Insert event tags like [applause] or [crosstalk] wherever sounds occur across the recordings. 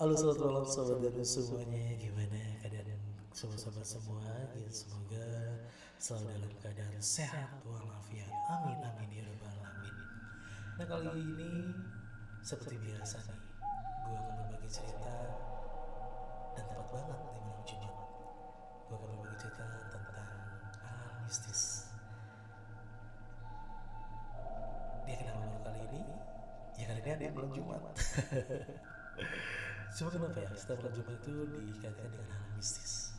Halo selamat malam sobat dan semuanya. Gimana keadaan sobat-sobat semua? Ya, Semoga selalu dalam keadaan sehat walafiat. Amin amin ya rabbal alamin. Nah kali ini seperti biasa nih Gue akan berbagi cerita Dan tepat banget di malam Jumat Gue akan berbagi cerita tentang hal mistis. Dia kenapa baru kali ini? Ya karena dia ada malam Jumat [laughs] Cuma kenapa ya? Setiap malam Jumat itu dikaitkan dengan hal mistis.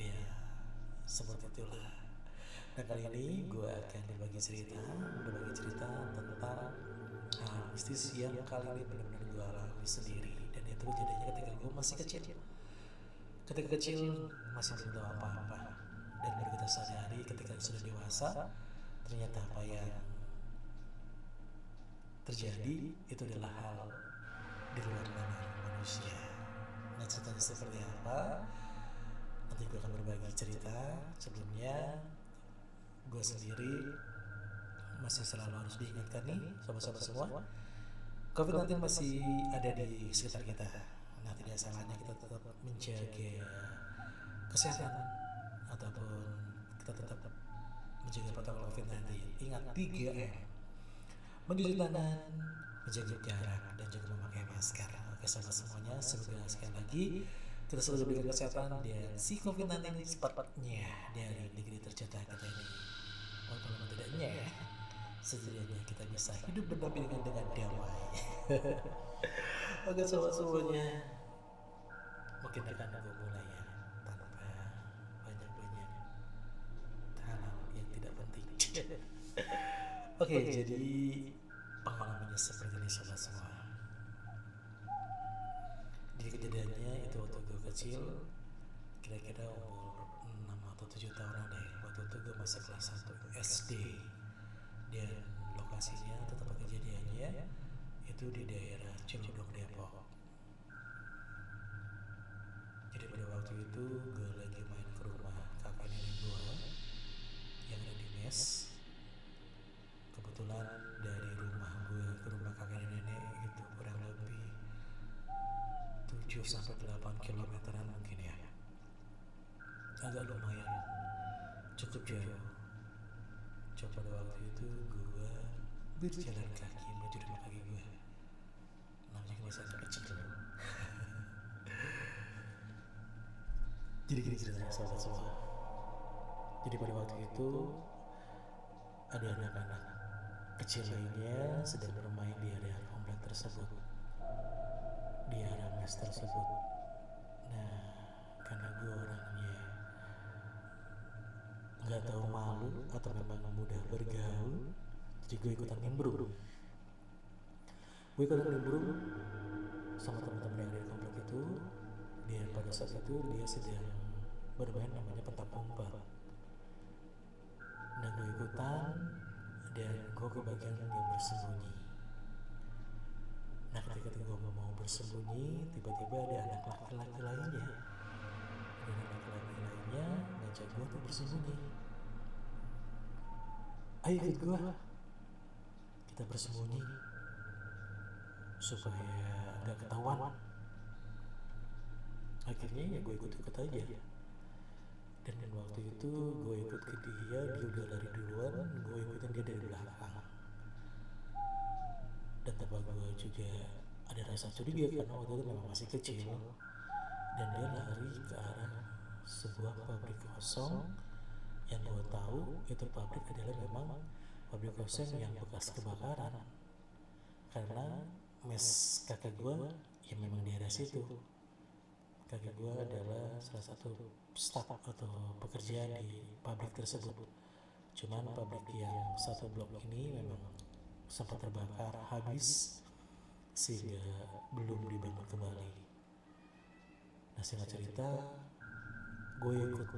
Ya seperti itulah. Nah kali ini gue akan berbagi cerita Berbagi cerita tentang hal mistis yang kali ini benar-benar gue alami sendiri. Dan itu kejadiannya ketika gue masih kecil. Ketika kecil masih belum tahu apa-apa. Dan baru kita sadari ketika sudah dewasa Ternyata apa yang terjadi itu adalah hal di luar nalar manusia. Nah ceritanya seperti apa? Nanti gue akan berbagi cerita. Sebelumnya gue sendiri masih selalu harus diingatkan nih sobat-sobat semua. COVID-19 masih ada di sekitar kita. Nah tidak salahnya kita tetap menjaga kesehatan ataupun kita tetap menjaga protokol COVID-19. Ingat 3M mencuci tangan, menjaga jarak, dan juga memakai masker. Oke sahabat semuanya, semoga sekali lagi kita selalu diberikan kesehatan dan si COVID-19 ini cepatnya dari negeri tercinta kita ini. Walaupun tidaknya, setidaknya kita bisa hidup berdampingan dengan damai. [laughs] Oke sahabat semuanya, mungkin akan gue mulai ya tanpa banyak-banyak hal yang tidak penting. [laughs] Oke, okay, jadi pengalamannya seperti ini sobat semua. Di kejadiannya itu waktu gue kecil, kira-kira umur 6 atau 7 tahun deh. Waktu itu gue masih kelas 1 SD. Dan lokasinya atau tempat kejadiannya itu di daerah Cilodong Depok. Jadi pada waktu itu gue lagi main ke rumah kakak nenek gue yang ada di mes kebetulan 7 sampai 8 kilometeran mungkin ya. Agak lumayan. Cukup jauh. Coba pada waktu itu gue berjalan kaki menuju rumah kakek gue namanya kan saya kecil [laughs] jadi gini ceritanya sahabat semua. Jadi pada waktu itu ada anak-anak kecil lainnya sedang bermain di area komplek tersebut di area mes tersebut. Nah karena gue orangnya nggak tahu malu atau memang mudah bergaul jadi gue ikutan nimbrung. Gue ikutan nimbrung sama teman-teman yang ada di komplek itu. Dia pada saat itu dia sedang bermain namanya petak umpet dan gue ikutan dan gue kebagian yang bersembunyi nah ketika gue mau bersembunyi tiba-tiba ada anak laki-laki lainnya. Ada anak laki-laki lainnya ngajak gue untuk bersembunyi. Ayo ikut gue kita bersembunyi. Supaya gak ketahuan. Akhirnya ya gue ikut-ikut aja. Dan waktu itu gue ikut ke dia dia udah lari duluan gue ikutin dia dari belakang. Dan tanpa gue juga ada rasa curiga karena waktu itu memang masih kecil. Dan dia lari ke arah sebuah pabrik kosong. Yang gue tahu itu pabrik adalah memang pabrik kosong yang bekas kebakaran. Karena mes kakak gue yang memang di daerah situ. Kakek gue adalah salah satu staf atau pekerja di pabrik tersebut. Cuman pabrik yang satu blok ini memang sempat terbakar habis sehingga belum dibangun kembali. Nah singkat cerita, gue ikut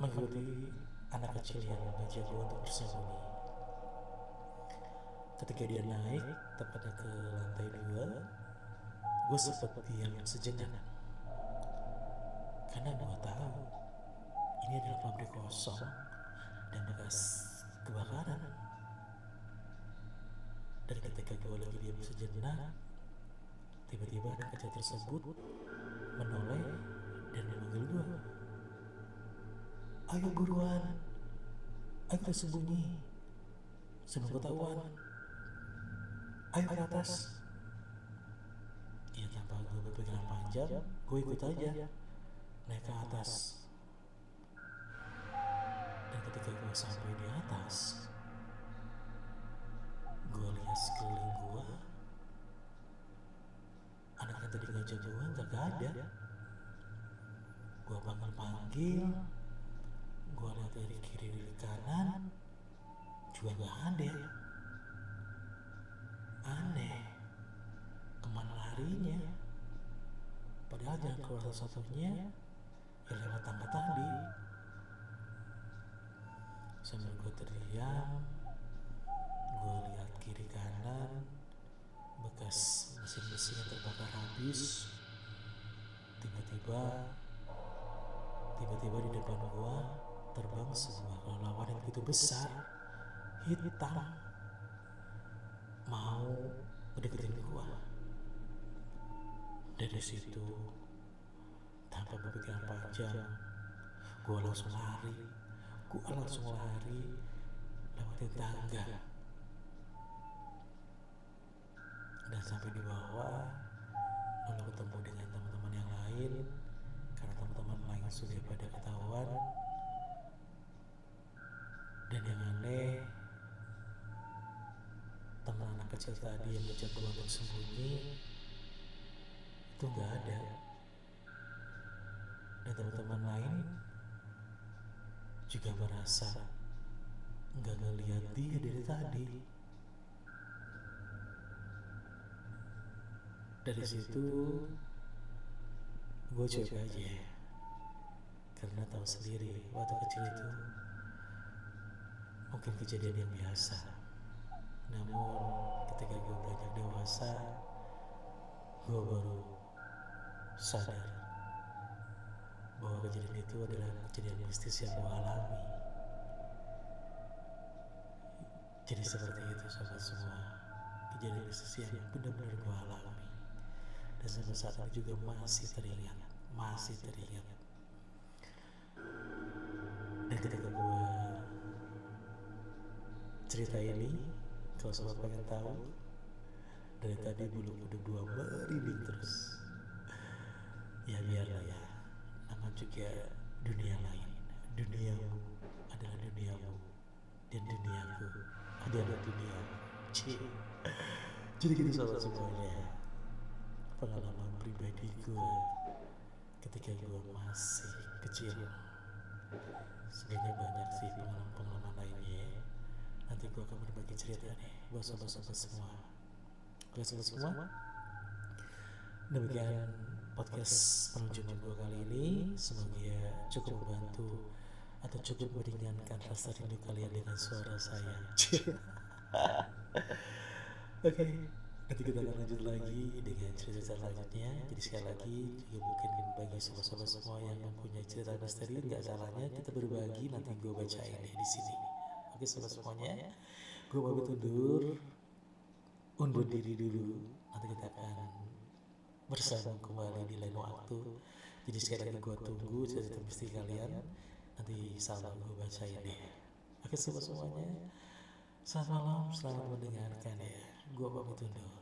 mengikuti anak kecil yang ngajak gue untuk bersembunyi. Ketika dia naik, tepatnya ke lantai dua, gue sempat diam sejenak karena gue tahu ini adalah pabrik kosong dan bekas kebakaran dan ketika gue lagi diam sejenak tiba-tiba anak kecil tersebut menoleh dan memanggil gua. Ayo buruan ayo kita sembunyi sebelum ketahuan. Ayo ke atas. Ya tanpa gue berpikiran panjang gue ikut aja naik ke atas. Dan ketika gue sampai di atas yang nggak ada. Gue panggil panggil. Gue lihat dari kiri dari kanan juga gak ada. Aneh. Ke mana larinya? Padahal jalan keluar satu-satunya ya lewat tangga tadi. Sambil gue teriak gue lihat kiri kanan bekas mesin-mesin yang terbakar habis tiba-tiba tiba-tiba di depan gua terbang sebuah kelelawar yang begitu besar hitam mau mendeketin gua. Dari situ tanpa berpikiran panjang gua langsung lari. Gua langsung lari lewatin tangga dan sampai di bawah lalu ketemu dengan teman-teman yang lain. Karena teman-teman lain sudah pada ketahuan. Dan yang aneh teman anak kecil tadi yang ngajak gua untuk sembunyi itu nggak ada. Dan teman-teman lain juga merasa nggak ngeliat dia dari tadi dari situ gue cuek aja. karena tahu sendiri waktu kecil itu mungkin kejadian yang biasa. Namun ketika gue beranjak dewasa gue baru sadar bahwa kejadian itu adalah kejadian mistis yang gue alami. Jadi seperti itu sobat semua. Kejadian mistis yang benar-benar gue alami dan sampai saat ini juga masih teringat masih teringat dan ketika gue cerita ini kalau sobat pengen tahu dari tadi bulu kuduk dua merinding terus. Ya biarlah ya. Nama juga dunia lain. Duniamu adalah duniamu. Dan duniaku adalah duniamu Cie. jadi gitu sobat semuanya pengalaman pribadi gue ketika gue masih kecil. Sebenarnya banyak sih pengalaman-pengalaman lainnya. Nanti gue akan berbagi cerita nih buat sobat-sobat semua. Oke sobat semua. Demikian podcast penunjukan gue kali ini. Semoga cukup membantu atau cukup meringankan rasa rindu kalian dengan suara saya. [laughs] Oke nanti kita akan lanjut lagi dengan cerita selanjutnya. Jadi sekali lagi juga mungkin bagi sobat-sobat semua yang mempunyai cerita misteri nggak salahnya kita berbagi. Nanti gue bacain deh di sini. Oke sobat semuanya. Gue pamit undur. Undur diri dulu. Nanti kita akan bersama kembali di lain waktu. Jadi sekali lagi gue tunggu cerita misteri kalian. Nanti salam gue bacain deh. Oke sobat semuanya. Selamat malam selamat mendengarkan ya. Gue pamit undur